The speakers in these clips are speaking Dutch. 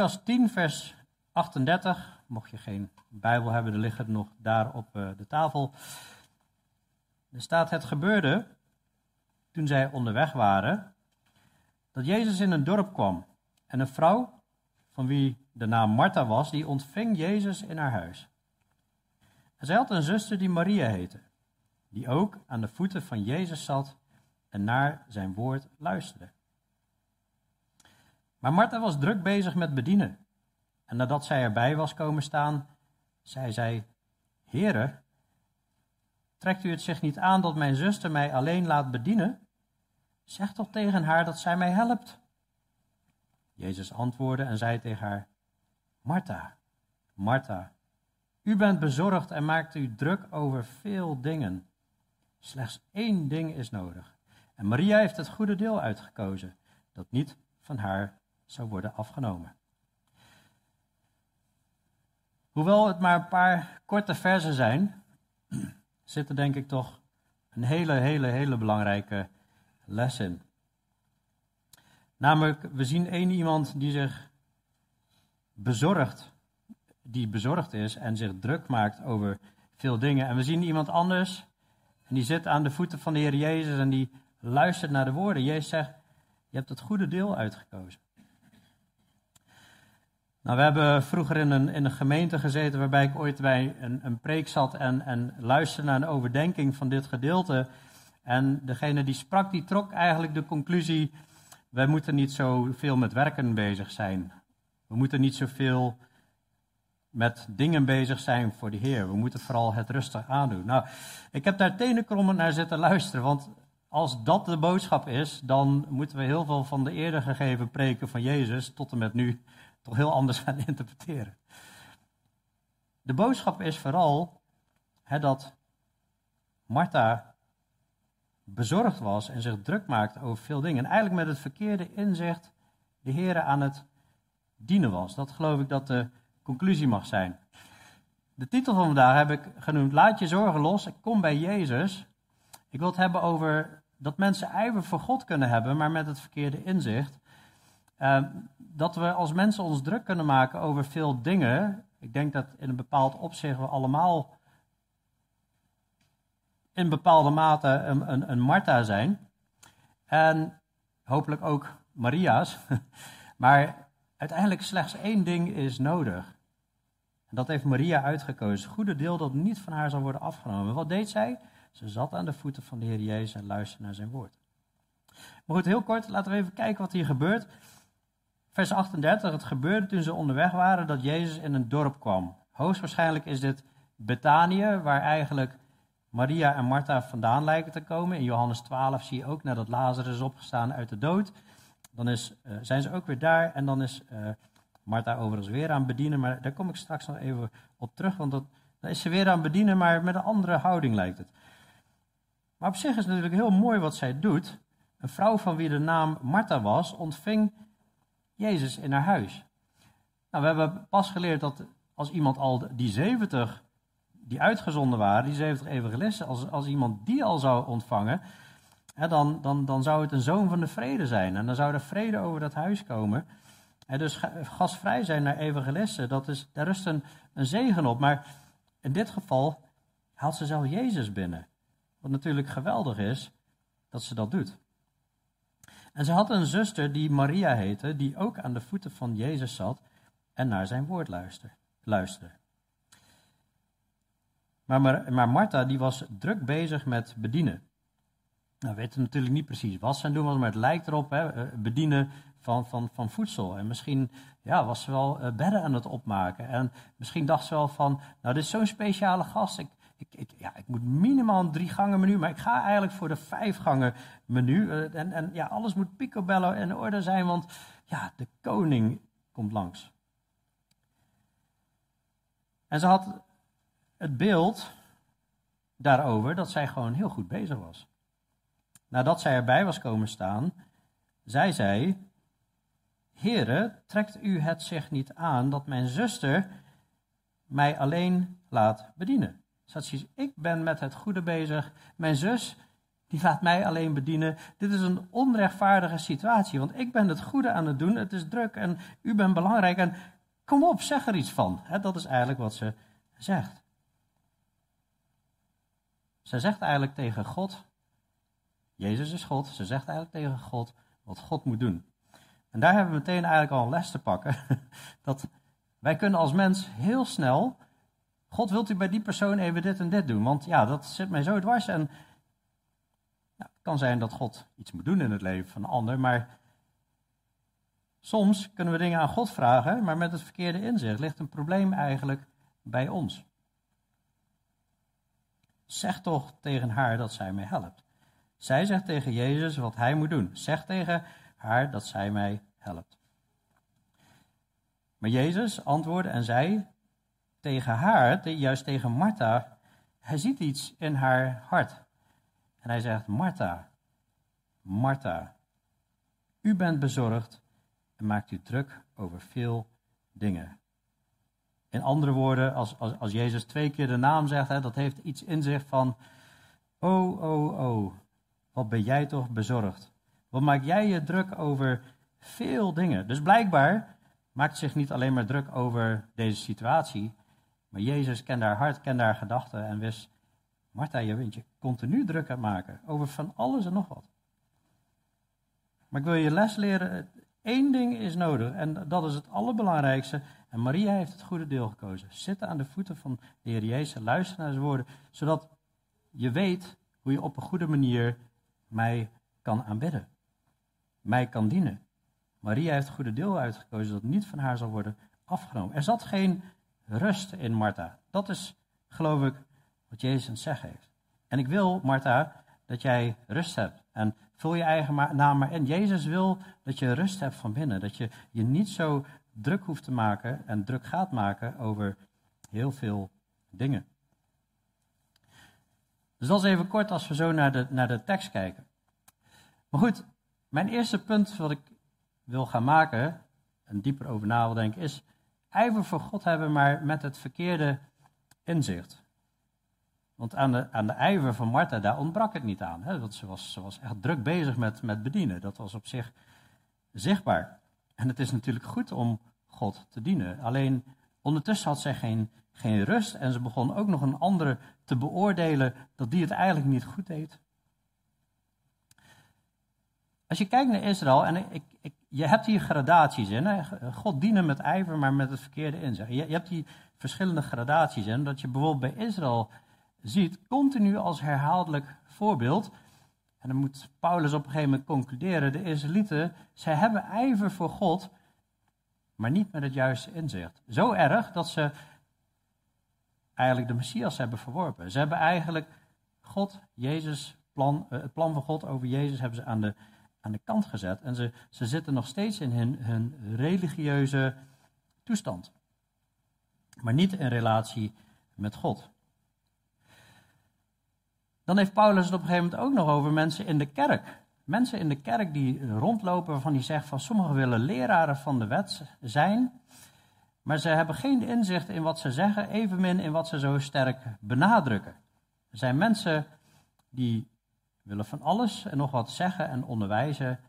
Lucas 10, vers 38. Mocht je geen Bijbel hebben, er liggen nog daar op eh, de tafel. Er staat: Het gebeurde toen zij onderweg waren, dat Jezus in een dorp kwam. En een vrouw, van wie de naam Martha was, die ontving Jezus in haar huis. En zij had een zuster die Maria heette, die ook aan de voeten van Jezus zat en naar zijn woord luisterde. Maar Martha was druk bezig met bedienen. En nadat zij erbij was komen staan, zei zij: Heere, trekt u het zich niet aan dat mijn zuster mij alleen laat bedienen? Zeg toch tegen haar dat zij mij helpt. Jezus antwoordde en zei tegen haar: Martha, Martha, u bent bezorgd en maakt u druk over veel dingen. Slechts één ding is nodig. En Maria heeft het goede deel uitgekozen, dat niet van haar zou worden afgenomen. Hoewel het maar een paar korte versen zijn, zit er denk ik toch een hele, hele, hele belangrijke les in. Namelijk, we zien één iemand die zich bezorgt, die bezorgd is en zich druk maakt over veel dingen. En we zien iemand anders, en die zit aan de voeten van de Heer Jezus en die luistert naar de woorden. Jezus zegt, je hebt het goede deel uitgekozen. Nou, we hebben vroeger in een, in een gemeente gezeten waarbij ik ooit bij een, een preek zat en, en luisterde naar een overdenking van dit gedeelte. En degene die sprak, die trok eigenlijk de conclusie, wij moeten niet zoveel met werken bezig zijn. We moeten niet zoveel met dingen bezig zijn voor de Heer. We moeten vooral het rustig aandoen. Nou, ik heb daar tenenkrommend naar zitten luisteren, want als dat de boodschap is, dan moeten we heel veel van de eerder gegeven preken van Jezus tot en met nu toch heel anders gaan interpreteren. De boodschap is vooral hè, dat Martha bezorgd was en zich druk maakte over veel dingen. En eigenlijk met het verkeerde inzicht de Heer aan het dienen was. Dat geloof ik dat de conclusie mag zijn. De titel van vandaag heb ik genoemd: Laat je zorgen los, ik kom bij Jezus. Ik wil het hebben over dat mensen ijver voor God kunnen hebben, maar met het verkeerde inzicht. Uh, dat we als mensen ons druk kunnen maken over veel dingen. Ik denk dat in een bepaald opzicht we allemaal in bepaalde mate een, een, een Martha zijn. En hopelijk ook Maria's. Maar uiteindelijk slechts één ding is nodig. En dat heeft Maria uitgekozen. Het goede deel dat niet van haar zal worden afgenomen. Wat deed zij? Ze zat aan de voeten van de Heer Jezus en luisterde naar zijn woord. Maar goed, heel kort, laten we even kijken wat hier gebeurt. Vers 38, het gebeurde toen ze onderweg waren dat Jezus in een dorp kwam. Hoogstwaarschijnlijk is dit Betanië, waar eigenlijk Maria en Martha vandaan lijken te komen. In Johannes 12 zie je ook nadat Lazarus is opgestaan uit de dood. Dan is, uh, zijn ze ook weer daar en dan is uh, Martha overigens weer aan bedienen. Maar daar kom ik straks nog even op terug, want dat, dan is ze weer aan bedienen, maar met een andere houding lijkt het. Maar op zich is het natuurlijk heel mooi wat zij doet. Een vrouw van wie de naam Martha was, ontving Jezus in haar huis. Nou, we hebben pas geleerd dat als iemand al die 70 die uitgezonden waren, die 70 evangelisten, als, als iemand die al zou ontvangen, hè, dan, dan, dan zou het een zoon van de vrede zijn. En dan zou er vrede over dat huis komen. En dus gastvrij zijn naar evangelisten, dat is, daar rust een, een zegen op. Maar in dit geval haalt ze zelf Jezus binnen. Wat natuurlijk geweldig is dat ze dat doet. En ze had een zuster die Maria heette, die ook aan de voeten van Jezus zat en naar zijn woord luisterde. Maar, maar, maar Martha die was druk bezig met bedienen. Nou, we weten natuurlijk niet precies wat ze aan doen was, maar het lijkt erop, hè, eh, bedienen van, van, van voedsel. En misschien ja, was ze wel uh, bedden aan het opmaken. En misschien dacht ze wel van, nou dit is zo'n speciale gast, ik, ik, ja, ik moet minimaal een drie gangen menu, maar ik ga eigenlijk voor de vijf gangen menu. Eh, en, en ja, alles moet picobello in orde zijn, want ja, de koning komt langs. En ze had het beeld daarover dat zij gewoon heel goed bezig was. Nadat zij erbij was komen staan, zei zij: Heere, trekt u het zich niet aan dat mijn zuster mij alleen laat bedienen? Zat ik ben met het goede bezig. Mijn zus, die laat mij alleen bedienen. Dit is een onrechtvaardige situatie, want ik ben het goede aan het doen. Het is druk en u bent belangrijk. En kom op, zeg er iets van. dat is eigenlijk wat ze zegt. Ze zegt eigenlijk tegen God, Jezus is God, ze zegt eigenlijk tegen God wat God moet doen. En daar hebben we meteen eigenlijk al een les te pakken. Dat wij kunnen als mens heel snel, God wilt u bij die persoon even dit en dit doen, want ja, dat zit mij zo dwars. En het kan zijn dat God iets moet doen in het leven van een ander, maar soms kunnen we dingen aan God vragen, maar met het verkeerde inzicht ligt een probleem eigenlijk bij ons. Zeg toch tegen haar dat zij mij helpt. Zij zegt tegen Jezus wat hij moet doen. Zeg tegen haar dat zij mij helpt. Maar Jezus antwoordde en zei tegen haar, juist tegen Martha, hij ziet iets in haar hart. En hij zegt, Martha, Martha, u bent bezorgd en maakt u druk over veel dingen. In andere woorden, als, als, als Jezus twee keer de naam zegt, hè, dat heeft iets in zich van, oh, oh, oh, wat ben jij toch bezorgd? Wat maak jij je druk over veel dingen? Dus blijkbaar maakt zich niet alleen maar druk over deze situatie, maar Jezus kende haar hart, kende haar gedachten en wist, Martha, je bent je continu druk aan maken over van alles en nog wat. Maar ik wil je les leren, één ding is nodig en dat is het allerbelangrijkste. En Maria heeft het goede deel gekozen. Zitten aan de voeten van de Heer Jezus, luisteren naar zijn woorden, zodat je weet hoe je op een goede manier mij kan aanbidden, mij kan dienen. Maria heeft het goede deel uitgekozen dat niet van haar zal worden afgenomen. Er zat geen rust in Martha. Dat is, geloof ik, wat Jezus aan heeft. En ik wil, Martha, dat jij rust hebt. En vul je eigen naam maar in. Jezus wil dat je rust hebt van binnen. Dat je je niet zo druk hoeft te maken en druk gaat maken over heel veel dingen. Dus dat is even kort als we zo naar de, naar de tekst kijken. Maar goed, mijn eerste punt wat ik wil gaan maken, en dieper over na wil denken, is ijver voor God hebben, maar met het verkeerde inzicht. Want aan de, aan de ijver van Martha, daar ontbrak het niet aan. Hè? Want ze was, ze was echt druk bezig met, met bedienen. Dat was op zich zichtbaar. En het is natuurlijk goed om God te dienen. Alleen ondertussen had zij geen, geen rust en ze begon ook nog een andere te beoordelen dat die het eigenlijk niet goed deed. Als je kijkt naar Israël, en ik, ik, je hebt hier gradaties in. Hè? God dienen met ijver, maar met het verkeerde inzicht. Je, je hebt hier verschillende gradaties in. Dat je bijvoorbeeld bij Israël ziet, continu als herhaaldelijk voorbeeld. En dan moet Paulus op een gegeven moment concluderen: de Israëlieten, zij hebben ijver voor God, maar niet met het juiste inzicht. Zo erg dat ze eigenlijk de Messias hebben verworpen. Ze hebben eigenlijk God, Jezus, plan, eh, het plan van God over Jezus hebben ze aan de aan de kant gezet. En ze, ze zitten nog steeds in hun, hun religieuze toestand. Maar niet in relatie met God. Dan heeft Paulus het op een gegeven moment ook nog over mensen in de kerk. Mensen in de kerk die rondlopen waarvan hij zegt van sommigen willen leraren van de wet zijn. Maar ze hebben geen inzicht in wat ze zeggen, evenmin in wat ze zo sterk benadrukken. Er zijn mensen die willen van alles en nog wat zeggen en onderwijzen,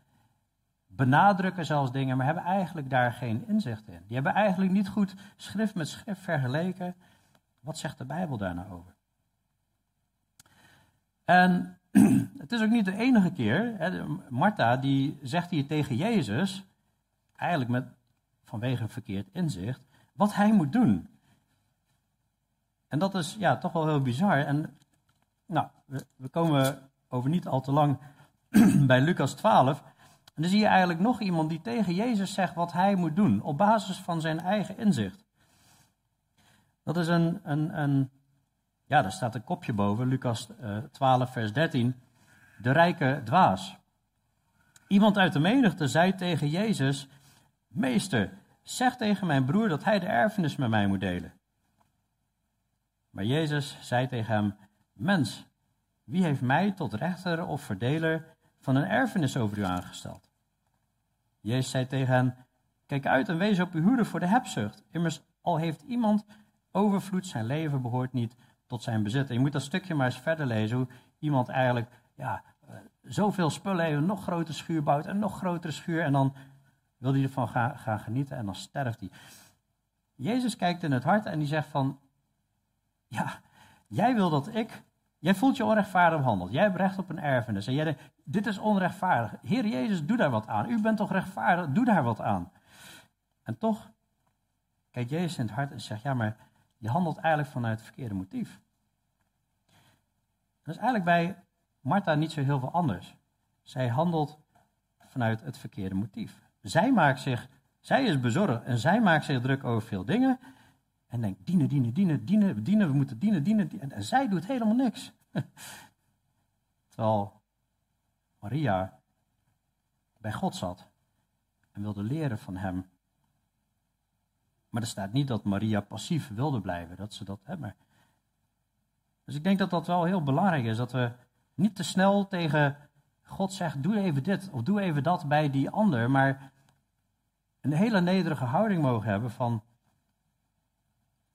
benadrukken zelfs dingen, maar hebben eigenlijk daar geen inzicht in. Die hebben eigenlijk niet goed schrift met schrift vergeleken. Wat zegt de Bijbel daar nou over? En het is ook niet de enige keer. Hè, Martha die zegt hier tegen Jezus, eigenlijk met, vanwege een verkeerd inzicht, wat hij moet doen. En dat is ja, toch wel heel bizar. En nou, we, we komen over niet al te lang bij Lucas 12. En dan zie je eigenlijk nog iemand die tegen Jezus zegt wat hij moet doen, op basis van zijn eigen inzicht. Dat is een, een, een ja, daar staat een kopje boven, Lucas 12, eh, vers 13. De rijke dwaas. Iemand uit de menigte zei tegen Jezus: Meester, zeg tegen mijn broer dat hij de erfenis met mij moet delen. Maar Jezus zei tegen hem: Mens, wie heeft mij tot rechter of verdeler van een erfenis over u aangesteld? Jezus zei tegen hen: Kijk uit en wees op uw hoede voor de hebzucht. Immers, al heeft iemand overvloed, zijn leven behoort niet tot zijn bezit. Je moet dat stukje maar eens verder lezen, hoe iemand eigenlijk ja, zoveel spullen heeft, een nog grotere schuur bouwt, een nog grotere schuur. En dan wil hij ervan gaan, gaan genieten en dan sterft hij. Jezus kijkt in het hart en die zegt van, ja, jij wil dat ik, jij voelt je onrechtvaardig behandeld. Jij hebt recht op een erfenis. En jij denkt, dit is onrechtvaardig. Heer Jezus, doe daar wat aan. U bent toch rechtvaardig, doe daar wat aan. En toch kijkt Jezus in het hart en zegt, ja, maar je handelt eigenlijk vanuit het verkeerde motief. Dat is eigenlijk bij Martha niet zo heel veel anders. Zij handelt vanuit het verkeerde motief. Zij maakt zich, zij is bezorgd en zij maakt zich druk over veel dingen. En denkt, dienen, dienen, dienen, dienen, dienen, we moeten dienen, dienen. dienen. En zij doet helemaal niks. Terwijl Maria bij God zat en wilde leren van hem. Maar er staat niet dat Maria passief wilde blijven, dat ze dat hebben. Dus ik denk dat dat wel heel belangrijk is, dat we niet te snel tegen God zeggen, doe even dit of doe even dat bij die ander, maar een hele nederige houding mogen hebben van,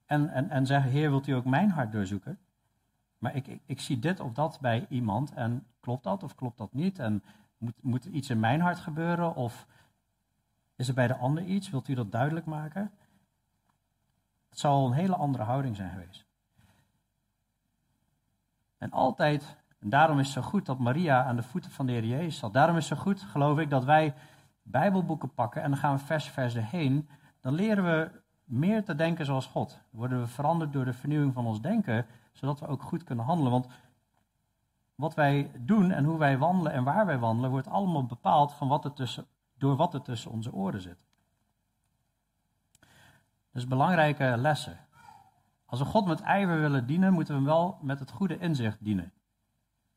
en, en, en zeggen, Heer, wilt u ook mijn hart doorzoeken? Maar ik, ik, ik, zie dit of dat bij iemand en klopt dat of klopt dat niet? En moet, moet er iets in mijn hart gebeuren of is er bij de ander iets? Wilt u dat duidelijk maken? Het zou een hele andere houding zijn geweest. En altijd, en daarom is het zo goed dat Maria aan de voeten van de Heer Jezus zat. Daarom is het zo goed, geloof ik, dat wij Bijbelboeken pakken en dan gaan we vers vers heen. Dan leren we meer te denken zoals God. Worden we veranderd door de vernieuwing van ons denken, zodat we ook goed kunnen handelen. Want wat wij doen en hoe wij wandelen en waar wij wandelen, wordt allemaal bepaald van wat er tussen, door wat er tussen onze oren zit. Dus belangrijke lessen. Als we God met ijver willen dienen, moeten we hem wel met het goede inzicht dienen.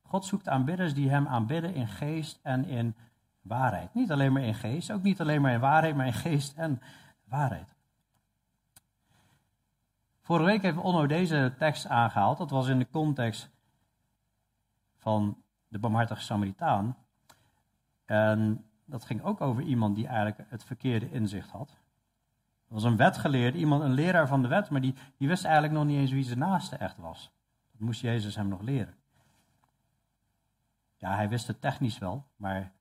God zoekt aanbidders die hem aanbidden in geest en in waarheid. Niet alleen maar in geest, ook niet alleen maar in waarheid, maar in geest en waarheid. Vorige week heeft Onno deze tekst aangehaald. Dat was in de context van de barmhartige Samaritaan. En dat ging ook over iemand die eigenlijk het verkeerde inzicht had. Dat was een wetgeleerde, iemand, een leraar van de wet, maar die, die wist eigenlijk nog niet eens wie zijn naaste echt was. Dat moest Jezus hem nog leren. Ja, hij wist het technisch wel, maar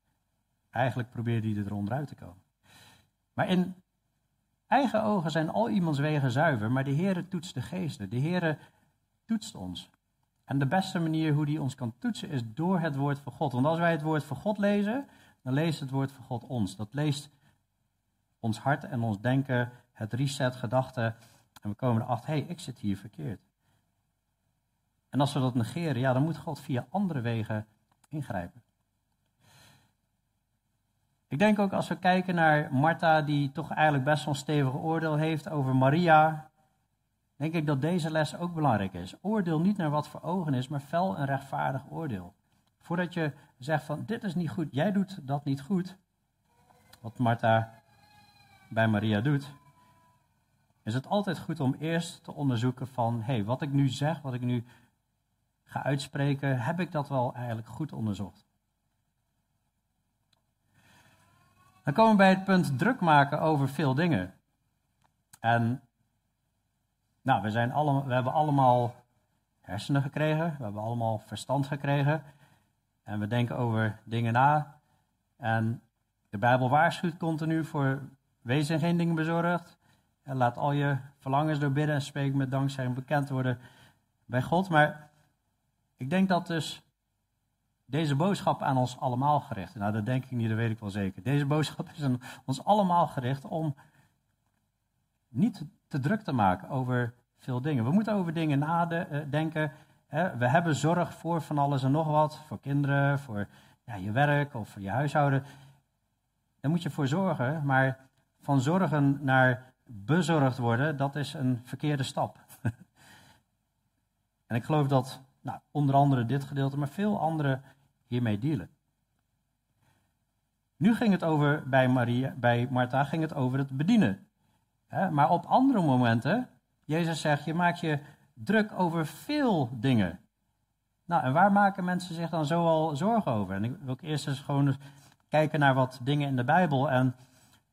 eigenlijk probeerde hij er onderuit te komen. Maar in eigen ogen zijn al iemands wegen zuiver, maar de Heere toetst de geesten. De Heere toetst ons. En de beste manier hoe die ons kan toetsen is door het woord van God. Want als wij het woord van God lezen, dan leest het woord van God ons. Dat leest ons hart en ons denken, het reset, gedachten. En we komen erachter, hé, hey, ik zit hier verkeerd. En als we dat negeren, ja, dan moet God via andere wegen ingrijpen. Ik denk ook als we kijken naar Martha, die toch eigenlijk best wel een stevig oordeel heeft over Maria, denk ik dat deze les ook belangrijk is. Oordeel niet naar wat voor ogen is, maar fel een rechtvaardig oordeel. Voordat je zegt van dit is niet goed, jij doet dat niet goed, wat Martha bij Maria doet, is het altijd goed om eerst te onderzoeken van, hé, hey, wat ik nu zeg, wat ik nu ga uitspreken, heb ik dat wel eigenlijk goed onderzocht? Dan komen we bij het punt druk maken over veel dingen. En nou, we, zijn allemaal, we hebben allemaal hersenen gekregen, we hebben allemaal verstand gekregen. En we denken over dingen na. En de Bijbel waarschuwt continu voor wees in geen dingen bezorgd. En laat al je verlangens door bidden en spreken met dankzij bekend worden bij God. Maar ik denk dat dus deze boodschap aan ons allemaal gericht. Nou, dat denk ik niet, dat weet ik wel zeker. Deze boodschap is aan ons allemaal gericht om niet te druk te maken over veel dingen. We moeten over dingen nadenken. We hebben zorg voor van alles en nog wat. Voor kinderen, voor ja, je werk of voor je huishouden. Daar moet je voor zorgen. Maar van zorgen naar bezorgd worden, dat is een verkeerde stap. en ik geloof dat nou, onder andere dit gedeelte, maar veel andere hiermee dealen. Nu ging het over, bij, Maria, bij Martha ging het over het bedienen. Maar op andere momenten, Jezus zegt, je maakt je druk over veel dingen. Nou, en waar maken mensen zich dan zoal zorgen over? En ik wil eerst eens gewoon kijken naar wat dingen in de Bijbel. En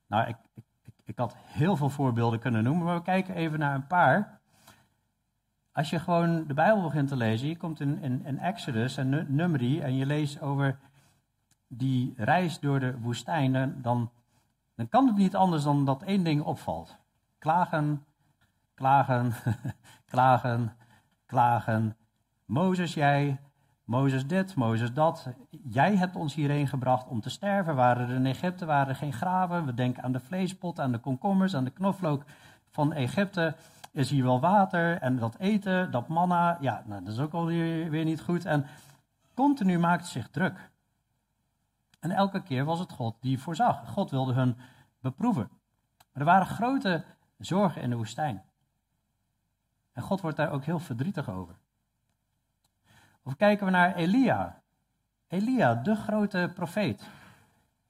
nou, ik, ik, ik had heel veel voorbeelden kunnen noemen, maar we kijken even naar een paar. Als je gewoon de Bijbel begint te lezen, je komt in, Exodus en Numeri en je leest over die reis door de woestijn, dan, dan kan het niet anders dan dat één ding opvalt. Klagen, klagen, klagen, klagen. Mozes, jij, Mozes dit, Mozes dat. Jij hebt ons hierheen gebracht om te sterven. Waren er in Egypte waren er geen graven. We denken aan de vleespot, aan de komkommers, aan de knoflook van Egypte. Is hier wel water en dat eten, dat manna. Ja, nou, dat is ook alweer weer niet goed. En continu maakt zich druk. En elke keer was het God die voorzag. God wilde hun beproeven. Maar er waren grote zorgen in de woestijn. En God wordt daar ook heel verdrietig over. Of kijken we naar Elia. Elia, de grote profeet.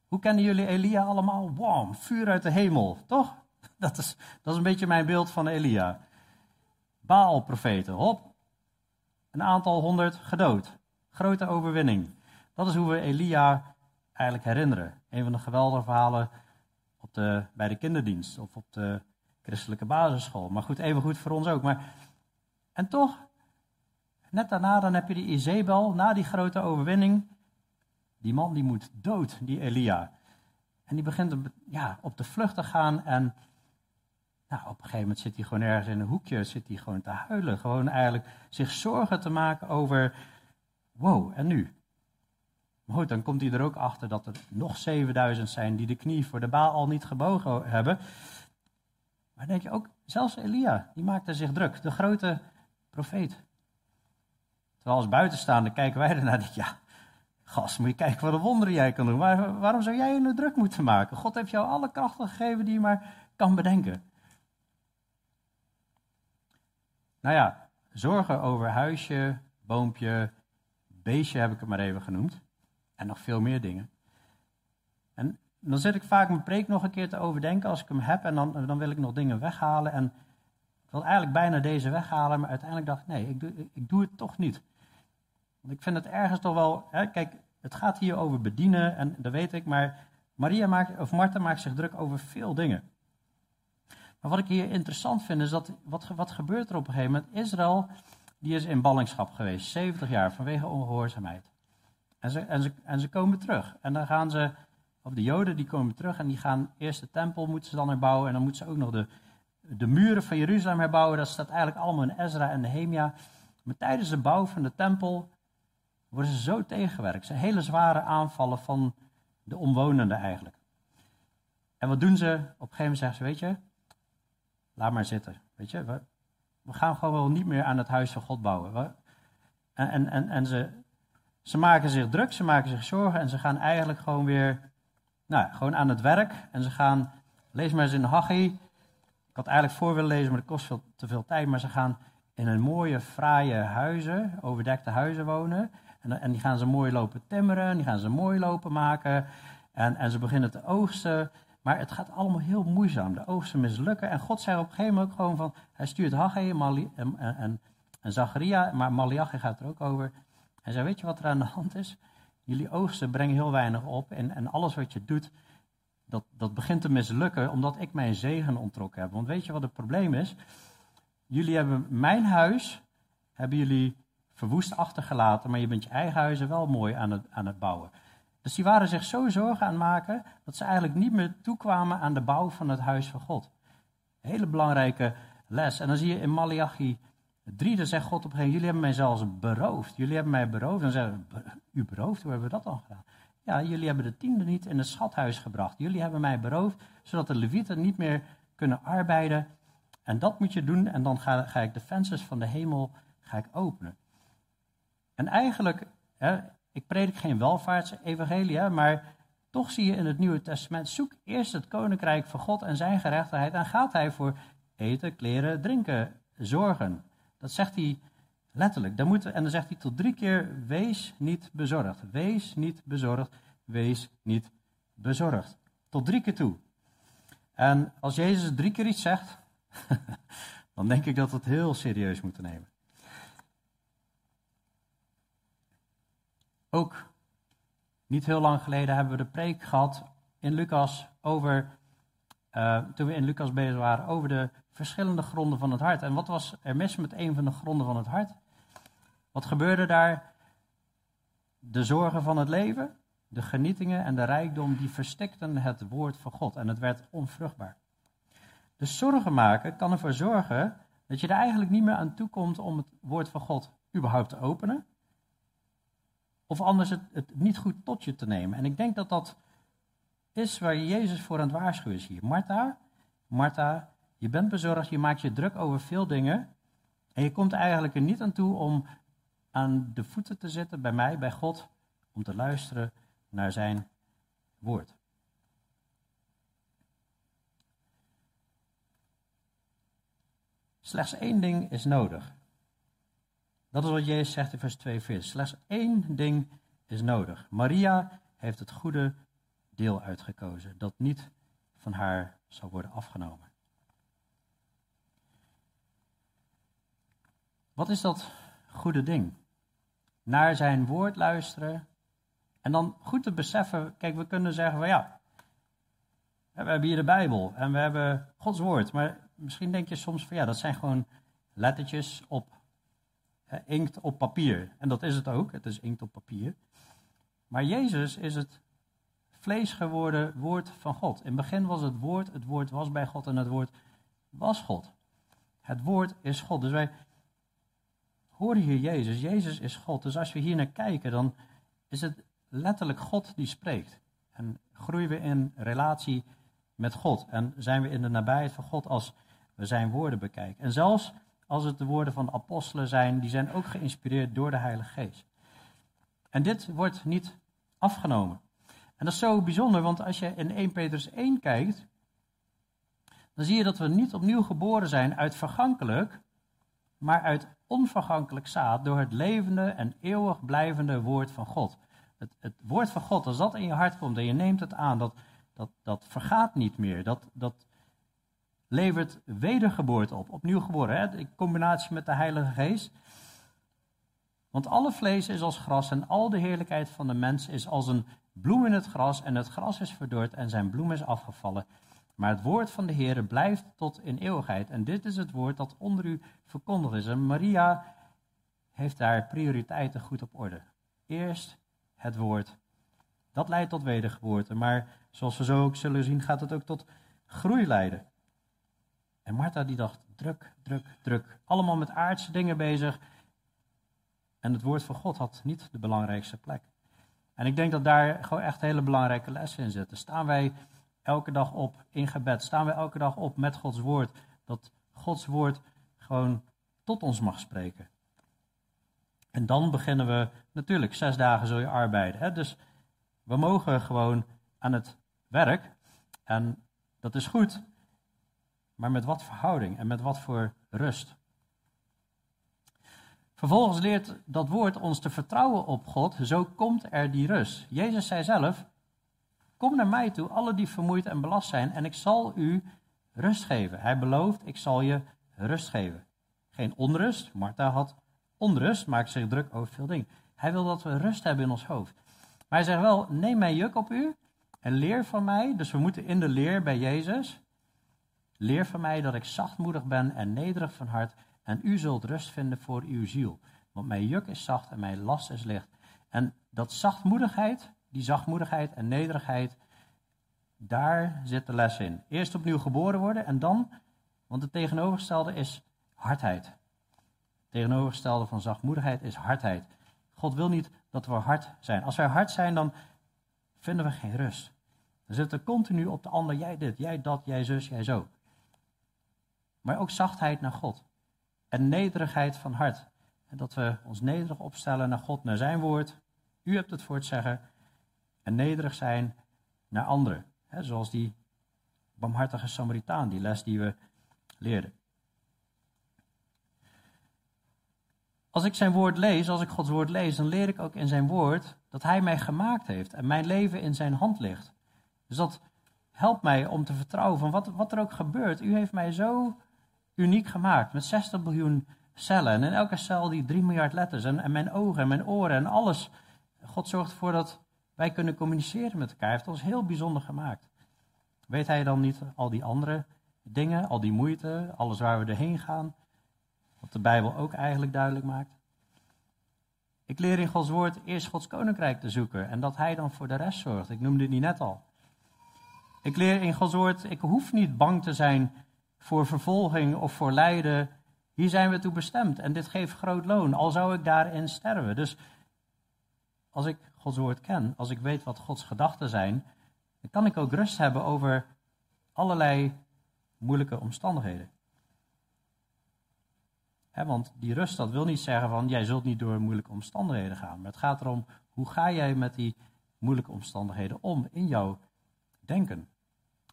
Hoe kennen jullie Elia allemaal? Wow, vuur uit de hemel, toch? Dat is, dat is een beetje mijn beeld van Elia. Baal-profeten, hop. Een aantal honderd gedood. Grote overwinning. Dat is hoe we Elia eigenlijk herinneren. Een van de geweldige verhalen op de, bij de kinderdienst of op de christelijke basisschool. Maar goed, even goed voor ons ook. Maar, en toch, net daarna dan heb je die Izebel, na die grote overwinning. Die man die moet dood, die Elia. En die begint ja, op de vlucht te gaan en nou, op een gegeven moment zit hij gewoon ergens in een hoekje, zit hij gewoon te huilen. Gewoon eigenlijk zich zorgen te maken over, wow, en nu? Maar goed, dan komt hij er ook achter dat er nog 7000 zijn die de knie voor de baal al niet gebogen hebben. Maar denk je ook, zelfs Elia, die maakte zich druk, de grote profeet. Terwijl als buitenstaander kijken wij ernaar en denken, ja, gast, moet je kijken wat een wonder jij kan doen. Maar waarom zou jij je nu druk moeten maken? God heeft jou alle krachten gegeven die je maar kan bedenken. Nou ja, zorgen over huisje, boompje, beestje heb ik het maar even genoemd. En nog veel meer dingen. En dan zit ik vaak mijn preek nog een keer te overdenken als ik hem heb. En dan, dan wil ik nog dingen weghalen. En ik wil eigenlijk bijna deze weghalen. Maar uiteindelijk dacht ik, nee, ik doe, ik doe het toch niet. Want ik vind het ergens toch wel... Hè, kijk, het gaat hier over bedienen. En dat weet ik. Maar Maria maakt, of Martha maakt zich druk over veel dingen. Maar wat ik hier interessant vind is dat, wat, wat gebeurt er op een gegeven moment? Israël, die is in ballingschap geweest, 70 jaar, vanwege ongehoorzaamheid. En ze, en, ze, en ze komen terug. En dan gaan ze, of de Joden die komen terug en die gaan eerst de tempel moeten ze dan herbouwen. En dan moeten ze ook nog de, de muren van Jeruzalem herbouwen. Dat staat eigenlijk allemaal in Ezra en Nehemia. Maar tijdens de bouw van de tempel worden ze zo tegengewerkt. Ze hele zware aanvallen van de omwonenden eigenlijk. En wat doen ze? Op een gegeven moment zeggen ze, weet je, laat maar zitten. Weet je, we, gaan gewoon wel niet meer aan het huis van God bouwen. We, en, en, en, ze, ze maken zich druk, ze maken zich zorgen en ze gaan eigenlijk gewoon weer nou, gewoon aan het werk. En ze gaan, lees maar eens in Haggai. Ik had eigenlijk voor willen lezen, maar dat kost veel, te veel tijd. Maar ze gaan in een mooie, fraaie huizen, overdekte huizen wonen. En, en die gaan ze mooi lopen timmeren, die gaan ze mooi lopen maken. En, en ze beginnen te oogsten. Maar het gaat allemaal heel moeizaam. De oogsten mislukken. En God zei op een gegeven moment ook gewoon van... Hij stuurt Haggai en, en, Zacharia, maar Malachi gaat er ook over. Hij zei, weet je wat er aan de hand is? Jullie oogsten brengen heel weinig op. En, en alles wat je doet, dat, dat begint te mislukken... omdat ik mijn zegen ontrokken heb. Want weet je wat het probleem is? Jullie hebben mijn huis... hebben jullie verwoest achtergelaten... maar je bent je eigen huizen wel mooi aan het, aan het bouwen. Dus die waren zich zo zorgen aan maken dat ze eigenlijk niet meer toekwamen aan de bouw van het huis van God. Hele belangrijke les. En dan zie je in Malachi 3, dan zegt God op een gegeven moment, jullie hebben mij zelfs beroofd. Jullie hebben mij beroofd. Dan zeggen u beroofd, hoe hebben we dat dan gedaan? Ja, jullie hebben de tiende niet in het schathuis gebracht. Jullie hebben mij beroofd, zodat de levieten niet meer kunnen arbeiden. En dat moet je doen en dan ga, ga ik de vensters van de hemel ga ik openen. En eigenlijk, hè, ik predik geen welvaartsevangelie, maar toch zie je in het Nieuwe Testament, zoek eerst het koninkrijk van God en zijn gerechtigheid en gaat hij voor eten, kleren, drinken zorgen. Dat zegt hij letterlijk. Dan moet, en dan zegt hij tot drie keer, wees niet bezorgd. Wees niet bezorgd, wees niet bezorgd. Tot drie keer toe. En als Jezus drie keer iets zegt, dan denk ik dat we het heel serieus moeten nemen. Ook niet heel lang geleden hebben we de preek gehad in Lucas over, uh, toen we in Lucas bezig waren, over de verschillende gronden van het hart. En wat was er mis met een van de gronden van het hart? Wat gebeurde daar? De zorgen van het leven, de genietingen en de rijkdom, die verstikten het woord van God en het werd onvruchtbaar. Dus zorgen maken kan ervoor zorgen dat je er eigenlijk niet meer aan toe komt om het woord van God überhaupt te openen. Of anders het, het niet goed tot je te nemen. En ik denk dat dat is waar Jezus voor aan het waarschuwen is hier. Martha, Martha, je bent bezorgd, je maakt je druk over veel dingen. En je komt eigenlijk er niet aan toe om aan de voeten te zitten bij mij, bij God, om te luisteren naar zijn woord. Slechts één ding is nodig. Dat is wat Jezus zegt in vers 42. Slechts één ding is nodig. Maria heeft het goede deel uitgekozen, dat niet van haar zal worden afgenomen. Wat is dat goede ding? Naar zijn woord luisteren en dan goed te beseffen, kijk, we kunnen zeggen van ja, we hebben hier de Bijbel en we hebben Gods woord, maar misschien denk je soms van ja, dat zijn gewoon lettertjes op inkt op papier. En dat is het ook, het is inkt op papier. Maar Jezus is het vlees geworden woord van God. In het begin was het woord, het woord was bij God en het woord was God. Het woord is God. Dus wij horen hier Jezus. Jezus is God. Dus als we hier naar kijken, dan is het letterlijk God die spreekt. En groeien we in relatie met God. En zijn we in de nabijheid van God als we zijn woorden bekijken. En zelfs als het de woorden van apostelen zijn, die zijn ook geïnspireerd door de Heilige Geest. En dit wordt niet afgenomen. En dat is zo bijzonder, want als je in 1 Petrus 1 kijkt, dan zie je dat we niet opnieuw geboren zijn uit vergankelijk, maar uit onvergankelijk zaad door het levende en eeuwig blijvende woord van God. Het, het woord van God, als dat in je hart komt en je neemt het aan, dat, dat, dat vergaat niet meer. Dat, dat levert wedergeboorte op, opnieuw geboren, hè? in combinatie met de Heilige Geest. Want alle vlees is als gras en al de heerlijkheid van de mens is als een bloem in het gras en het gras is verdord en zijn bloem is afgevallen. Maar het woord van de Heer blijft tot in eeuwigheid. En dit is het woord dat onder u verkondigd is. En Maria heeft daar prioriteiten goed op orde. Eerst het woord. Dat leidt tot wedergeboorte. Maar zoals we zo ook zullen zien, gaat het ook tot groei leiden. En Martha die dacht, druk, druk, druk. Allemaal met aardse dingen bezig. En het woord van God had niet de belangrijkste plek. En ik denk dat daar gewoon echt hele belangrijke lessen in zitten. Staan wij elke dag op in gebed? Staan wij elke dag op met Gods woord? Dat Gods woord gewoon tot ons mag spreken. En dan beginnen we, natuurlijk, zes dagen zul je arbeiden. Hè? Dus we mogen gewoon aan het werk. En dat is goed. Maar met wat verhouding en met wat voor rust? Vervolgens leert dat woord ons te vertrouwen op God, zo komt er die rust. Jezus zei zelf, kom naar mij toe, alle die vermoeid en belast zijn, en ik zal u rust geven. Hij belooft, ik zal je rust geven. Geen onrust, Martha had onrust, maakt zich druk over veel dingen. Hij wil dat we rust hebben in ons hoofd. Maar hij zegt wel, neem mijn juk op u en leer van mij. Dus we moeten in de leer bij Jezus. Leer van mij dat ik zachtmoedig ben en nederig van hart, en u zult rust vinden voor uw ziel. Want mijn juk is zacht en mijn last is licht. En dat zachtmoedigheid, die zachtmoedigheid en nederigheid, daar zit de les in. Eerst opnieuw geboren worden en dan, want het tegenovergestelde is hardheid. Het tegenovergestelde van zachtmoedigheid is hardheid. God wil niet dat we hard zijn. Als wij hard zijn, dan vinden we geen rust. Dan zitten we continu op de ander, jij dit, jij dat, jij zus, jij zo maar ook zachtheid naar God. En nederigheid van hart. En dat we ons nederig opstellen naar God, naar zijn woord. U hebt het voor het zeggen. En nederig zijn naar anderen. Zoals die barmhartige Samaritaan, die les die we leerden. Als ik zijn woord lees, als ik Gods woord lees, dan leer ik ook in zijn woord dat hij mij gemaakt heeft en mijn leven in zijn hand ligt. Dus dat helpt mij om te vertrouwen van wat, wat er ook gebeurt. U heeft mij zo uniek gemaakt met 60 biljoen cellen. En in elke cel die 3 miljard letters. En, en mijn ogen en mijn oren en alles. God zorgt ervoor dat wij kunnen communiceren met elkaar. Hij heeft ons heel bijzonder gemaakt. Weet hij dan niet al die andere dingen, al die moeite, alles waar we erheen gaan. Wat de Bijbel ook eigenlijk duidelijk maakt. Ik leer in Gods woord eerst Gods koninkrijk te zoeken en dat Hij dan voor de rest zorgt. Ik noemde die net al. Ik leer in Gods woord, ik hoef niet bang te zijn voor vervolging of voor lijden. Hier zijn we toe bestemd en dit geeft groot loon, al zou ik daarin sterven. Dus als ik Gods woord ken, als ik weet wat Gods gedachten zijn, dan kan ik ook rust hebben over allerlei moeilijke omstandigheden. want die rust, dat wil niet zeggen van jij zult niet door moeilijke omstandigheden gaan. Maar het gaat erom, hoe ga jij met die moeilijke omstandigheden om in jouw denken?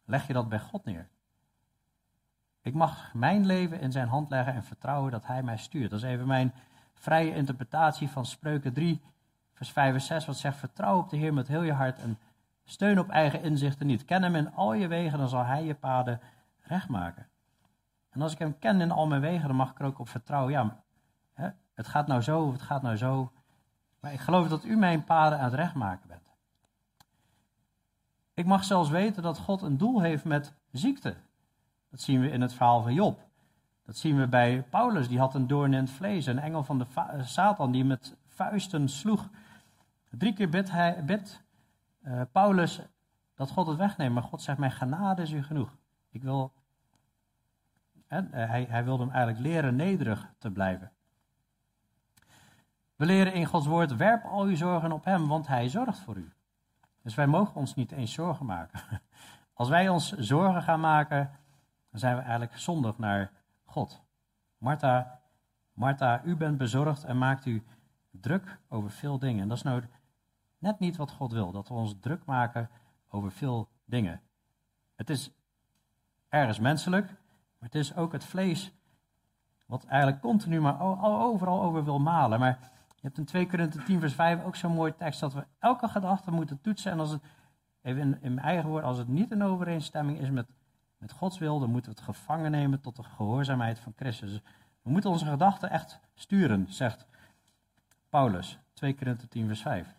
Leg je dat bij God neer? Ik mag mijn leven in zijn hand leggen en vertrouwen dat hij mij stuurt. Dat is even mijn vrije interpretatie van Spreuken 3, vers 5 en 6, wat zegt: Vertrouw op de Heer met heel je hart en steun op eigen inzichten niet. Ken hem in al je wegen, dan zal hij je paden recht maken. En als ik hem ken in al mijn wegen, dan mag ik er ook op vertrouwen. Ja, het gaat nou zo, het gaat nou zo. Maar ik geloof dat u mijn paden aan het recht maken bent. Ik mag zelfs weten dat God een doel heeft met ziekte. Dat zien we in het verhaal van Job. Dat zien we bij Paulus, die had een doorn in het vlees. Een engel van de Satan die met vuisten sloeg. Drie keer bidt, uh, Paulus dat God het wegneemt. Maar God zegt, mijn genade is u genoeg. Ik wil, hè, eh, hij, hij wilde hem eigenlijk leren nederig te blijven. We leren in Gods woord, werp al uw zorgen op hem, want hij zorgt voor u. Dus wij mogen ons niet eens zorgen maken. Als wij ons zorgen gaan maken, dan zijn we eigenlijk zondig naar God. Martha, Martha, u bent bezorgd en maakt u druk over veel dingen. En dat is nou net niet wat God wil, dat we ons druk maken over veel dingen. Het is ergens menselijk, maar het is ook het vlees wat eigenlijk continu maar overal over wil malen. Maar je hebt in 2 Korinthe 10 vers 5 ook zo'n mooie tekst dat we elke gedachte moeten toetsen. En als het, even in, in mijn eigen woord, als het niet in overeenstemming is met, met Gods wil, dan moeten we het gevangen nemen tot de gehoorzaamheid van Christus. Dus we moeten onze gedachten echt sturen, zegt Paulus. 2 Korinthe 10 vers 5.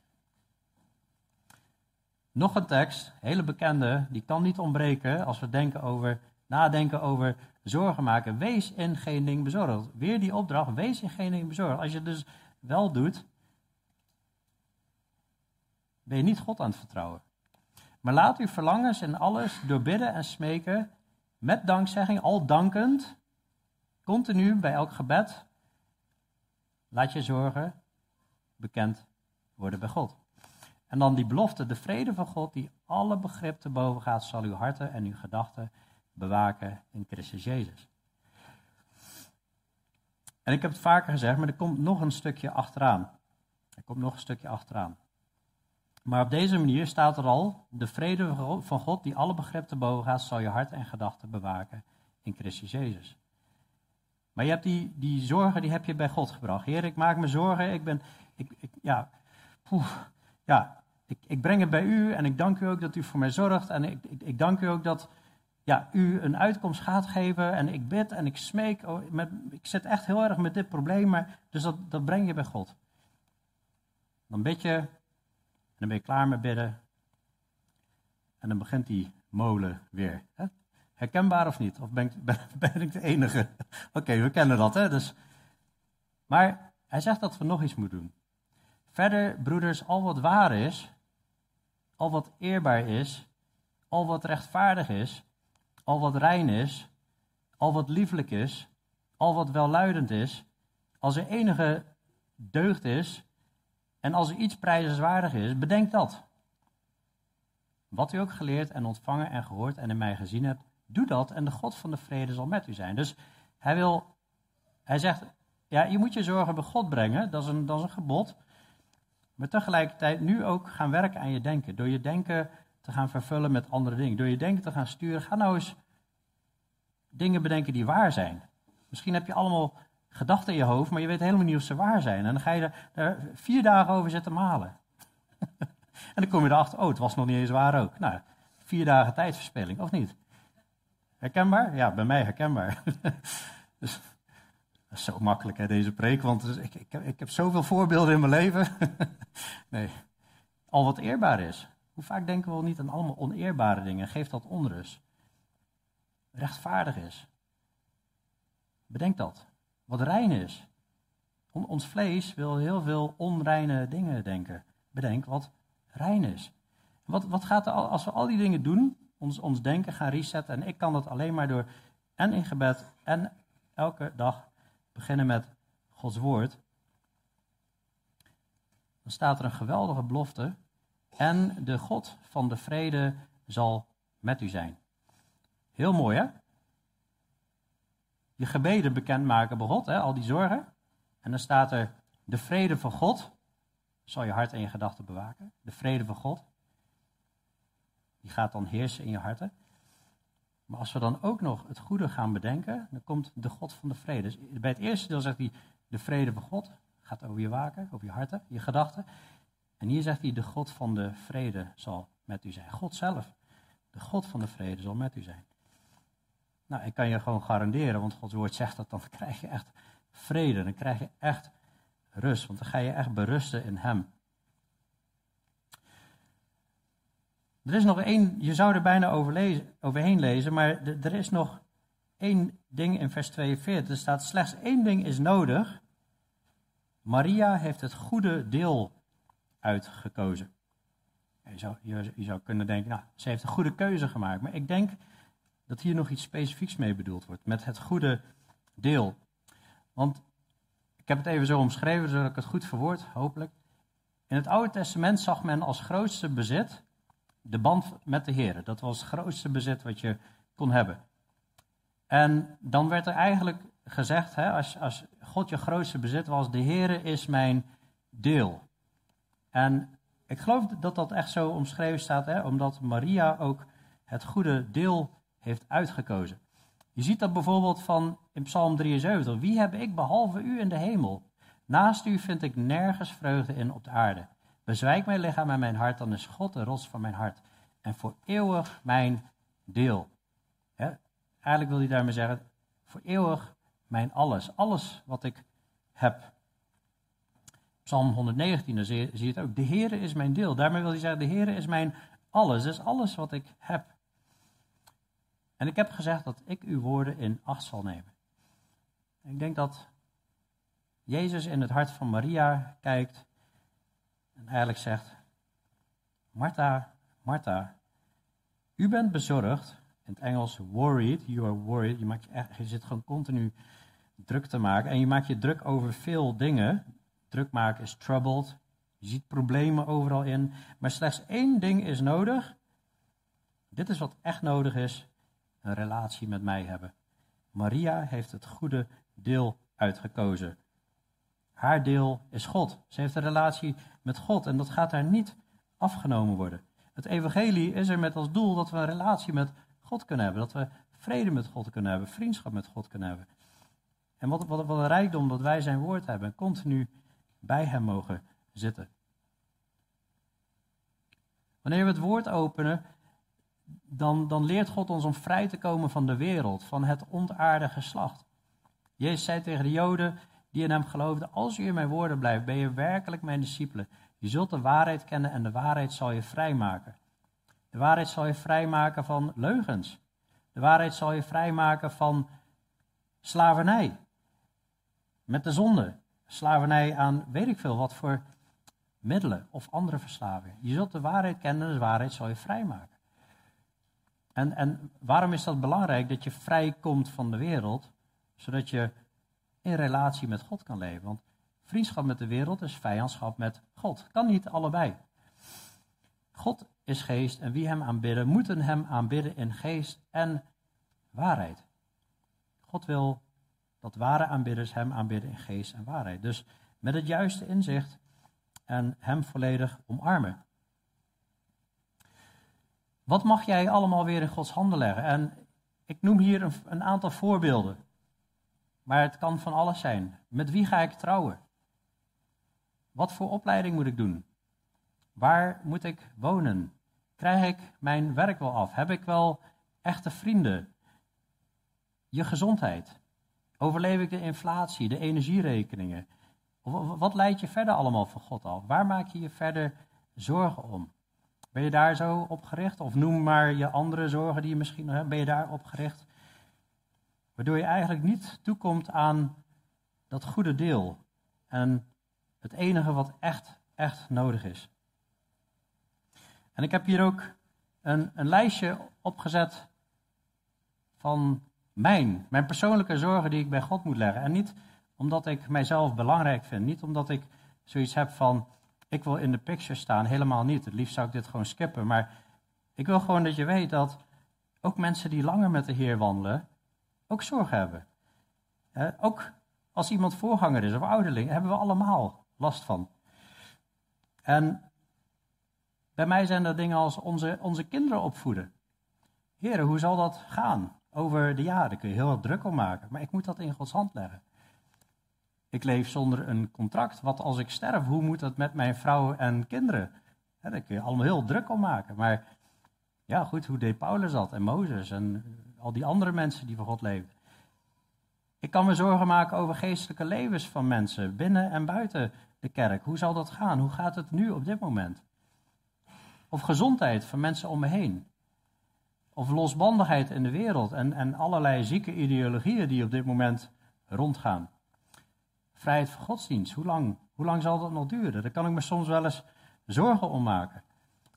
Nog een tekst, hele bekende, die kan niet ontbreken als we denken over, nadenken over zorgen maken. Wees in geen ding bezorgd. Weer die opdracht, wees in geen ding bezorgd. Als je het dus wel doet, ben je niet God aan het vertrouwen. Maar laat uw verlangens en alles door bidden en smeken, met dankzegging, al dankend, continu bij elk gebed, laat je zorgen bekend worden bij God. En dan die belofte, de vrede van God, die alle begrip te boven gaat, zal uw harten en uw gedachten bewaken in Christus Jezus. En ik heb het vaker gezegd, maar er komt nog een stukje achteraan. Er komt nog een stukje achteraan. Maar op deze manier staat er al, de vrede van God die alle begrip te boven gaat, zal je hart en gedachten bewaken in Christus Jezus. Maar je hebt die, die zorgen, die heb je bij God gebracht. Heer, ik maak me zorgen, ik ben, ik, ik ja, poeh, ja, ik, ik, breng het bij u en ik dank u ook dat u voor mij zorgt. En ik, ik, ik dank u ook dat ja, u een uitkomst gaat geven. En ik bid en ik smeek. Oh, met, ik zit echt heel erg met dit probleem, maar, dus dat, dat breng je bij God. Dan bid je, en dan ben je klaar met bidden. En dan begint die molen weer. Hè? Herkenbaar of niet? Of ben ik, ben, ben ik de enige? Oké, we kennen dat, hè? Dus, maar hij zegt dat we nog iets moeten doen. Verder, broeders, al wat waar is, al wat eerbaar is, al wat rechtvaardig is, al wat rein is, al wat lieflijk is, al wat welluidend is, als er enige deugd is en als er iets prijzenswaardig is, bedenk dat. Wat u ook geleerd en ontvangen en gehoord en in mij gezien hebt, doe dat en de God van de vrede zal met u zijn. Dus hij wil, hij zegt, ja, je moet je zorgen bij God brengen, dat is een, dat is een gebod. Maar tegelijkertijd nu ook gaan werken aan je denken. Door je denken te gaan vervullen met andere dingen. Door je denken te gaan sturen. Ga nou eens dingen bedenken die waar zijn. Misschien heb je allemaal gedachten in je hoofd, maar je weet helemaal niet of ze waar zijn. En dan ga je er, vier dagen over zitten malen. en dan kom je erachter, oh, het was nog niet eens waar ook. Nou, vier dagen tijdverspilling, of niet? Herkenbaar? Ja, bij mij herkenbaar. dus is zo makkelijk, hè, deze preek, want ik, ik, heb, ik heb zoveel voorbeelden in mijn leven. nee, al wat eerbaar is. Hoe vaak denken we wel niet aan allemaal oneerbare dingen? Geeft dat onrust? rechtvaardig is. Bedenk dat. Wat rein is. Ons vlees wil heel veel onreine dingen denken. Bedenk wat rein is. Wat, wat gaat er als we al die dingen doen, ons, ons denken gaan resetten. En ik kan dat alleen maar door en in gebed en elke dag beginnen met Gods woord. Dan staat er een geweldige belofte. En de God van de vrede zal met u zijn. Heel mooi hè? Je gebeden bekendmaken bij God, hè? al die zorgen. En dan staat er de vrede van God zal je hart en je gedachten bewaken. De vrede van God. Die gaat dan heersen in je harten. Maar als we dan ook nog het goede gaan bedenken, dan komt de God van de vrede. Dus bij het eerste deel zegt hij, de vrede van God gaat over je waken, over je harten, je gedachten. En hier zegt hij, de God van de vrede zal met u zijn. God zelf, de God van de vrede zal met u zijn. Nou, ik kan je gewoon garanderen, want Gods woord zegt dat, dan krijg je echt vrede, dan krijg je echt rust, want dan ga je echt berusten in Hem. Er is nog één, je zou er bijna overheen lezen, maar er is nog één ding in vers 42. Er staat slechts één ding is nodig. Maria heeft het goede deel uitgekozen. Je zou, je, je zou kunnen denken, nou, ze heeft een goede keuze gemaakt. Maar ik denk dat hier nog iets specifieks mee bedoeld wordt, met het goede deel. Want ik heb het even zo omschreven, zodat ik het goed verwoord, hopelijk. In het Oude Testament zag men als grootste bezit de band met de Heer. Dat was het grootste bezit wat je kon hebben. En dan werd er eigenlijk gezegd, hè, als, als God je grootste bezit was, de Heer is mijn deel. En ik geloof dat dat echt zo omschreven staat, hè, omdat Maria ook het goede deel heeft uitgekozen. Je ziet dat bijvoorbeeld van in Psalm 73. Wie heb ik behalve u in de hemel? Naast u vind ik nergens vreugde in op de aarde. Bezwijk mijn lichaam en mijn hart, dan is God de rots van mijn hart. En voor eeuwig mijn deel. eigenlijk wil hij daarmee zeggen, voor eeuwig mijn alles. Alles wat ik heb. Psalm 119, dan zie je, het ook. De Heere is mijn deel. Daarmee wil hij zeggen, de Heere is mijn alles. Dat is alles wat ik heb. En ik heb gezegd dat ik uw woorden in acht zal nemen. Ik denk dat Jezus in het hart van Maria kijkt en eigenlijk zegt: Martha, Martha, u bent bezorgd. In het Engels worried, you are worried. Je, maakt je, je zit gewoon continu druk te maken. En je maakt je druk over veel dingen. Druk maken is troubled. Je ziet problemen overal in. Maar slechts één ding is nodig. Dit is wat echt nodig is een relatie met mij hebben. Maria heeft het goede deel uitgekozen. Haar deel is God. Ze heeft een relatie met God en dat gaat haar niet afgenomen worden. Het evangelie is er met als doel dat we een relatie met God kunnen hebben. Dat we vrede met God kunnen hebben, vriendschap met God kunnen hebben. En wat, wat, wat een rijkdom dat wij zijn woord hebben en continu bij hem mogen zitten. Wanneer we het woord openen, dan, dan leert God ons om vrij te komen van de wereld, van het ontaarde geslacht. Jezus zei tegen de Joden die in hem geloofden: Als u in mijn woorden blijft, ben je werkelijk mijn discipelen. Je zult de waarheid kennen en de waarheid zal je vrijmaken. De waarheid zal je vrijmaken van leugens. De waarheid zal je vrijmaken van slavernij. Met de zonde. Slavernij aan weet ik veel wat voor middelen of andere verslavingen. Je zult de waarheid kennen en de waarheid zal je vrijmaken. En, en waarom is dat belangrijk dat je vrij komt van de wereld, zodat je in relatie met God kan leven? Want vriendschap met de wereld is vijandschap met God. Kan niet allebei. God is geest en wie hem aanbidden, moeten hem aanbidden in geest en waarheid. God wil dat ware aanbidders hem aanbidden in geest en waarheid. Dus met het juiste inzicht en hem volledig omarmen. Wat mag jij allemaal weer in Gods handen leggen? En ik noem hier een, een aantal voorbeelden. Maar het kan van alles zijn. Met wie ga ik trouwen? Wat voor opleiding moet ik doen? Waar moet ik wonen? Krijg ik mijn werk wel af? Heb ik wel echte vrienden? Je gezondheid. Overleef ik de inflatie, de energierekeningen? Wat leidt je verder allemaal van God af? Waar maak je je verder zorgen om? Ben je daar zo op gericht? Of noem maar je andere zorgen die je misschien nog hebt. Ben je daar op gericht? Waardoor je eigenlijk niet toekomt aan dat goede deel. En het enige wat echt, echt nodig is. En ik heb hier ook een, een lijstje opgezet van mijn, mijn persoonlijke zorgen die ik bij God moet leggen. En niet omdat ik mijzelf belangrijk vind. Niet omdat ik zoiets heb van, ik wil in de picture staan. Helemaal niet. Het liefst zou ik dit gewoon skippen. Maar ik wil gewoon dat je weet dat ook mensen die langer met de Heer wandelen, ook zorgen hebben. ook als iemand voorganger is of ouderling, hebben we allemaal last van. En bij mij zijn er dingen als onze, onze kinderen opvoeden. Heren, hoe zal dat gaan? Over de jaren kun je heel wat druk om maken, maar ik moet dat in Gods hand leggen. Ik leef zonder een contract. Wat als ik sterf? Hoe moet dat met mijn vrouw en kinderen? daar kun je allemaal heel druk om maken. Maar ja, goed, hoe deed Paulus dat en Mozes en al die andere mensen die voor God leven? Ik kan me zorgen maken over geestelijke levens van mensen binnen en buiten de kerk. Hoe zal dat gaan? Hoe gaat het nu op dit moment? Of gezondheid van mensen om me heen. Of losbandigheid in de wereld en, en allerlei zieke ideologieën die op dit moment rondgaan. Vrijheid van godsdienst, hoe lang, hoe lang zal dat nog duren? Daar kan ik me soms wel eens zorgen om maken.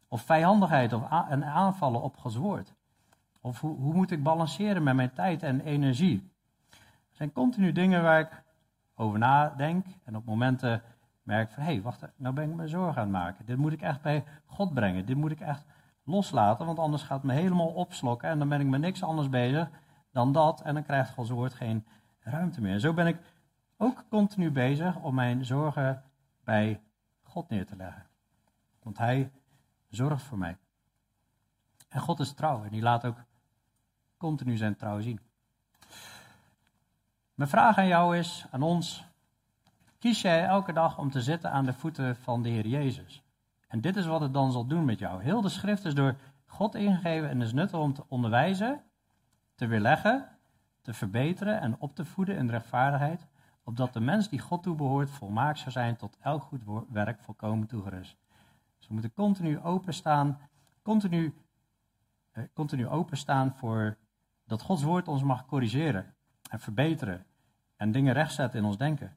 Of vijandigheid of en aanvallen op Gods woord. Of hoe, hoe moet ik balanceren met mijn tijd en energie? Er zijn continu dingen waar ik over nadenk en op momenten merk van, hé, hey, wacht, nou ben ik me zorgen aan het maken. Dit moet ik echt bij God brengen. Dit moet ik echt loslaten, want anders gaat het me helemaal opslokken en dan ben ik met niks anders bezig dan dat en dan krijgt Gods woord geen ruimte meer. En zo ben ik ook continu bezig om mijn zorgen bij God neer te leggen. Want Hij zorgt voor mij. En God is trouw en die laat ook continu zijn trouw zien. Mijn vraag aan jou is, aan ons, kies jij elke dag om te zitten aan de voeten van de Heer Jezus? En dit is wat het dan zal doen met jou. Heel de schrift is door God ingegeven en is nuttig om te onderwijzen, te weerleggen, te verbeteren en op te voeden in rechtvaardigheid, opdat de mens die God toebehoort volmaakt zou zijn tot elk goed werk volkomen toegerust. Dus we moeten continu openstaan, continu, eh, continu openstaan voor dat Gods woord ons mag corrigeren en verbeteren en dingen rechtzetten in ons denken.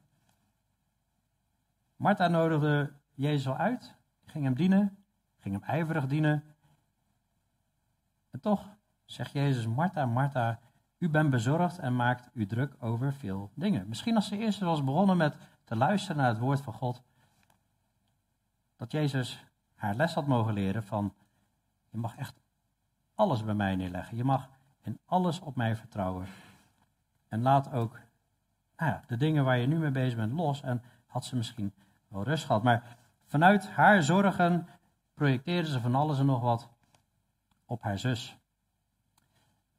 Martha nodigde Jezus al uit, ging hem dienen, ging hem ijverig dienen. En toch zegt Jezus, Martha, Martha, u bent bezorgd en maakt u druk over veel dingen. Misschien als ze eerst was begonnen met te luisteren naar het woord van God, dat Jezus haar les had mogen leren van, je mag echt alles bij mij neerleggen. Je mag in alles op mij vertrouwen. En laat ook nou ja, de dingen waar je nu mee bezig bent los. En had ze misschien wel rust gehad. Maar vanuit haar zorgen projecteerde ze van alles en nog wat op haar zus.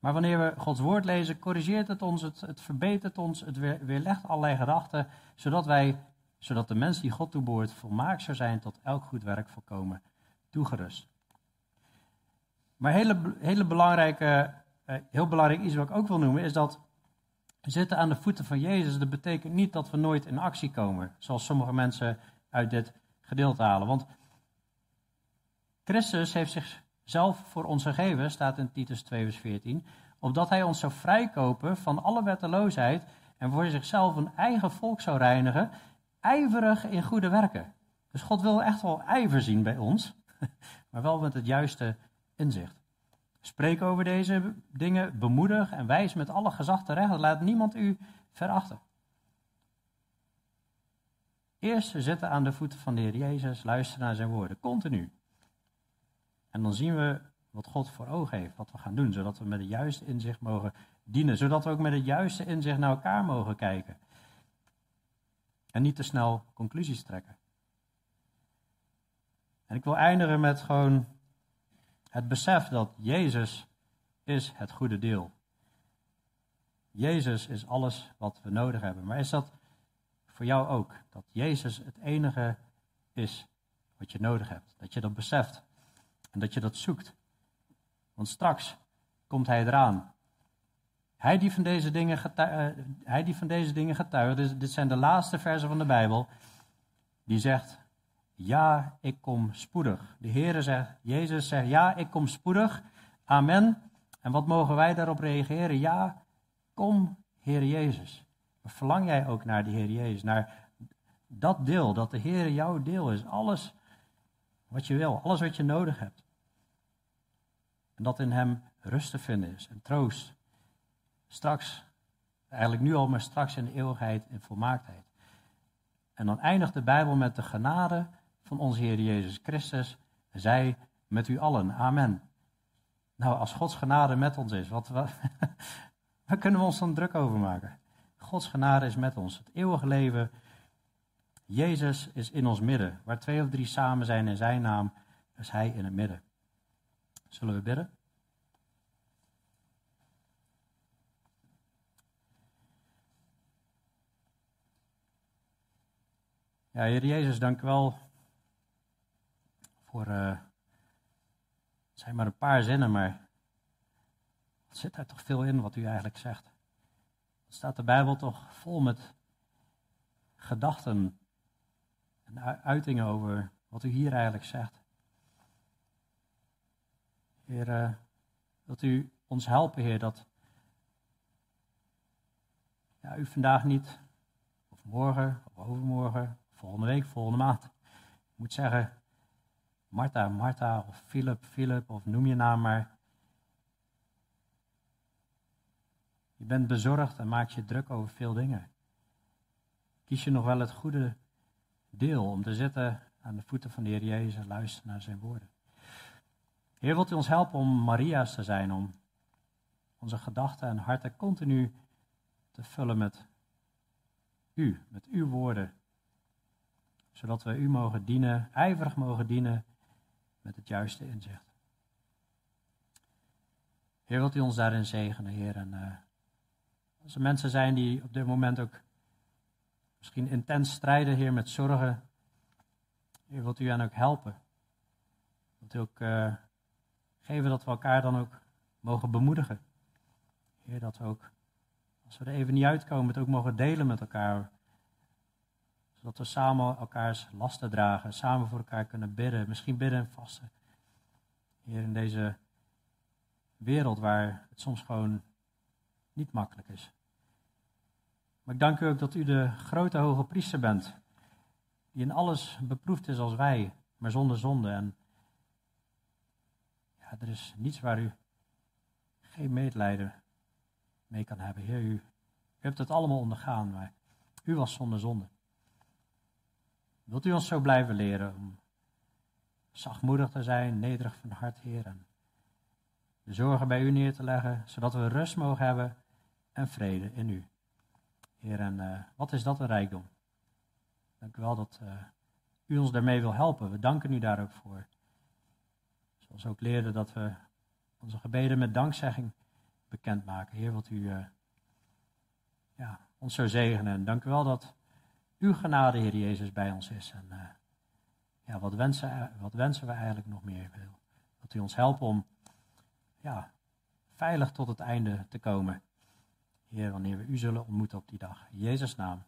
Maar wanneer we Gods woord lezen, corrigeert het ons, het, verbetert ons, het weer, weerlegt allerlei gedachten, zodat wij, zodat de mens die God toebehoort volmaakt zou zijn tot elk goed werk volkomen toegerust. Maar hele, hele belangrijke, eh, heel belangrijk iets wat ik ook wil noemen, is dat zitten aan de voeten van Jezus. Dat betekent niet dat we nooit in actie komen, zoals sommige mensen uit dit gedeelte halen. Want Christus heeft zichzelf voor ons gegeven, staat in Titus 2, vers 14, opdat hij ons zou vrijkopen van alle wetteloosheid en voor zichzelf een eigen volk zou reinigen, ijverig in goede werken. Dus God wil echt wel ijver zien bij ons, maar wel met het juiste inzicht. Spreek over deze dingen, bemoedig en wijs met alle gezag terecht. Laat niemand u verachten. Eerst zitten aan de voeten van de Heer Jezus, luisteren naar zijn woorden, continu. En dan zien we wat God voor ogen heeft, wat we gaan doen, zodat we met het juiste inzicht mogen dienen, zodat we ook met het juiste inzicht naar elkaar mogen kijken. En niet te snel conclusies trekken. En ik wil eindigen met gewoon het besef dat Jezus is het goede deel. Jezus is alles wat we nodig hebben. Maar is dat voor jou ook? Dat Jezus het enige is wat je nodig hebt. Dat je dat beseft en dat je dat zoekt. Want straks komt Hij eraan. Hij die van deze dingen, getuigt, uh, hij die van deze dingen getuigt, dit zijn de laatste versen van de Bijbel, die zegt, ja, ik kom spoedig. De Heere zegt, Jezus zegt, ja, ik kom spoedig. Amen. En wat mogen wij daarop reageren? Ja, Kom, Heer Jezus. Verlang jij ook naar de Heer Jezus, naar dat deel, dat de Heer jouw deel is. Alles wat je wil, alles wat je nodig hebt. Dat in Hem rust te vinden is en troost. Straks, eigenlijk nu al, maar straks in de eeuwigheid in volmaaktheid. En dan eindigt de Bijbel met de genade van onze Heer Jezus Christus. Zij met u allen. Amen. Nou, als Gods genade met ons is, wat, wat, waar kunnen we ons dan druk over maken? Gods genade is met ons. Het eeuwige leven. Jezus is in ons midden. Waar twee of drie samen zijn in zijn naam, is hij in het midden. Zullen we bidden? Ja, Heer Jezus, dank u wel voor. Uh, het zijn maar een paar zinnen, maar. Zit daar toch veel in wat u eigenlijk zegt. Er staat de Bijbel toch vol met gedachten en uitingen over wat u hier eigenlijk zegt. Heer, uh, wilt u ons helpen, Heer, dat ja, u vandaag niet, of morgen, of overmorgen, volgende week, volgende maand. Moet zeggen, Martha, Martha, of Philip, Philip, of noem je naam maar. Je bent bezorgd en maakt je druk over veel dingen. Kies je nog wel het goede deel om te zitten aan de voeten van de Heer Jezus en luisteren naar zijn woorden. Heer, wilt u ons helpen om Maria's te zijn, om onze gedachten en harten continu te vullen met u, met uw woorden, zodat we u mogen dienen, ijverig mogen dienen met het juiste inzicht. Heer, wilt u ons daarin zegenen, Heer. En uh, als er mensen zijn die op dit moment ook misschien intens strijden, Heer, met zorgen, Heer, wilt u hen ook helpen. Wilt u ook uh, geven dat we elkaar dan ook mogen bemoedigen. Heer, dat we ook, als we er even niet uitkomen, het ook mogen delen met elkaar zodat we samen elkaars lasten dragen, samen voor elkaar kunnen bidden, misschien bidden en vasten. Hier in deze wereld waar het soms gewoon niet makkelijk is. Maar ik dank u ook dat u de grote hoge priester bent, die in alles beproefd is als wij, maar zonder zonde. En er is niets waar u geen medelijden mee kan hebben. Heer, u, hebt het allemaal ondergaan, maar u was zonder zonde. Wilt u ons zo blijven leren om zachtmoedig te zijn, nederig van hart, Heer, en de zorgen bij u neer te leggen, zodat we rust mogen hebben en vrede in u. Heer, en uh, wat is dat een rijkdom? Dank u wel dat uh, u ons daarmee wil helpen. We danken u daar ook voor. We ook leerden dat we onze gebeden met dankzegging bekendmaken. Heer, wat u uh, ja, ons zo zegenen. En dank u wel dat uw genade, Heer Jezus, bij ons is. En uh, ja, wat wensen, wat wensen we eigenlijk nog meer? Dat u ons helpt om ja, veilig tot het einde te komen. Heer, wanneer we u zullen ontmoeten op die dag. In Jezus' naam.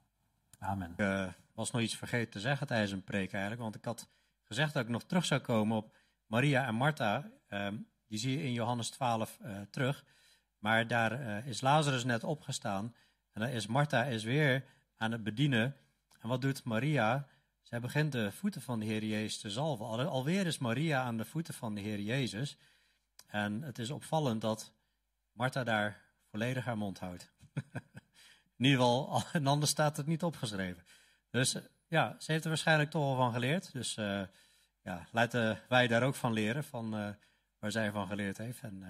Amen. Ik was nog iets vergeten te zeggen tijdens een preek eigenlijk. Want ik had gezegd dat ik nog terug zou komen op Maria en Martha. Uh, die zie je in Johannes 12 uh, terug. Maar daar is Lazarus net opgestaan. En dan is Martha is weer aan het bedienen. En wat doet Maria? Zij begint de voeten van de Heer Jezus te zalven. Al, alweer is Maria aan de voeten van de Heer Jezus. En het is opvallend dat Martha daar volledig haar mond houdt. In ieder geval, en anders staat het niet opgeschreven. Dus ja, ze heeft er waarschijnlijk toch wel van geleerd. Dus uh, ja, laten wij daar ook van leren, van uh, waar zij van geleerd heeft. En uh,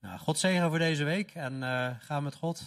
nou, God zegen voor deze week en ga met God.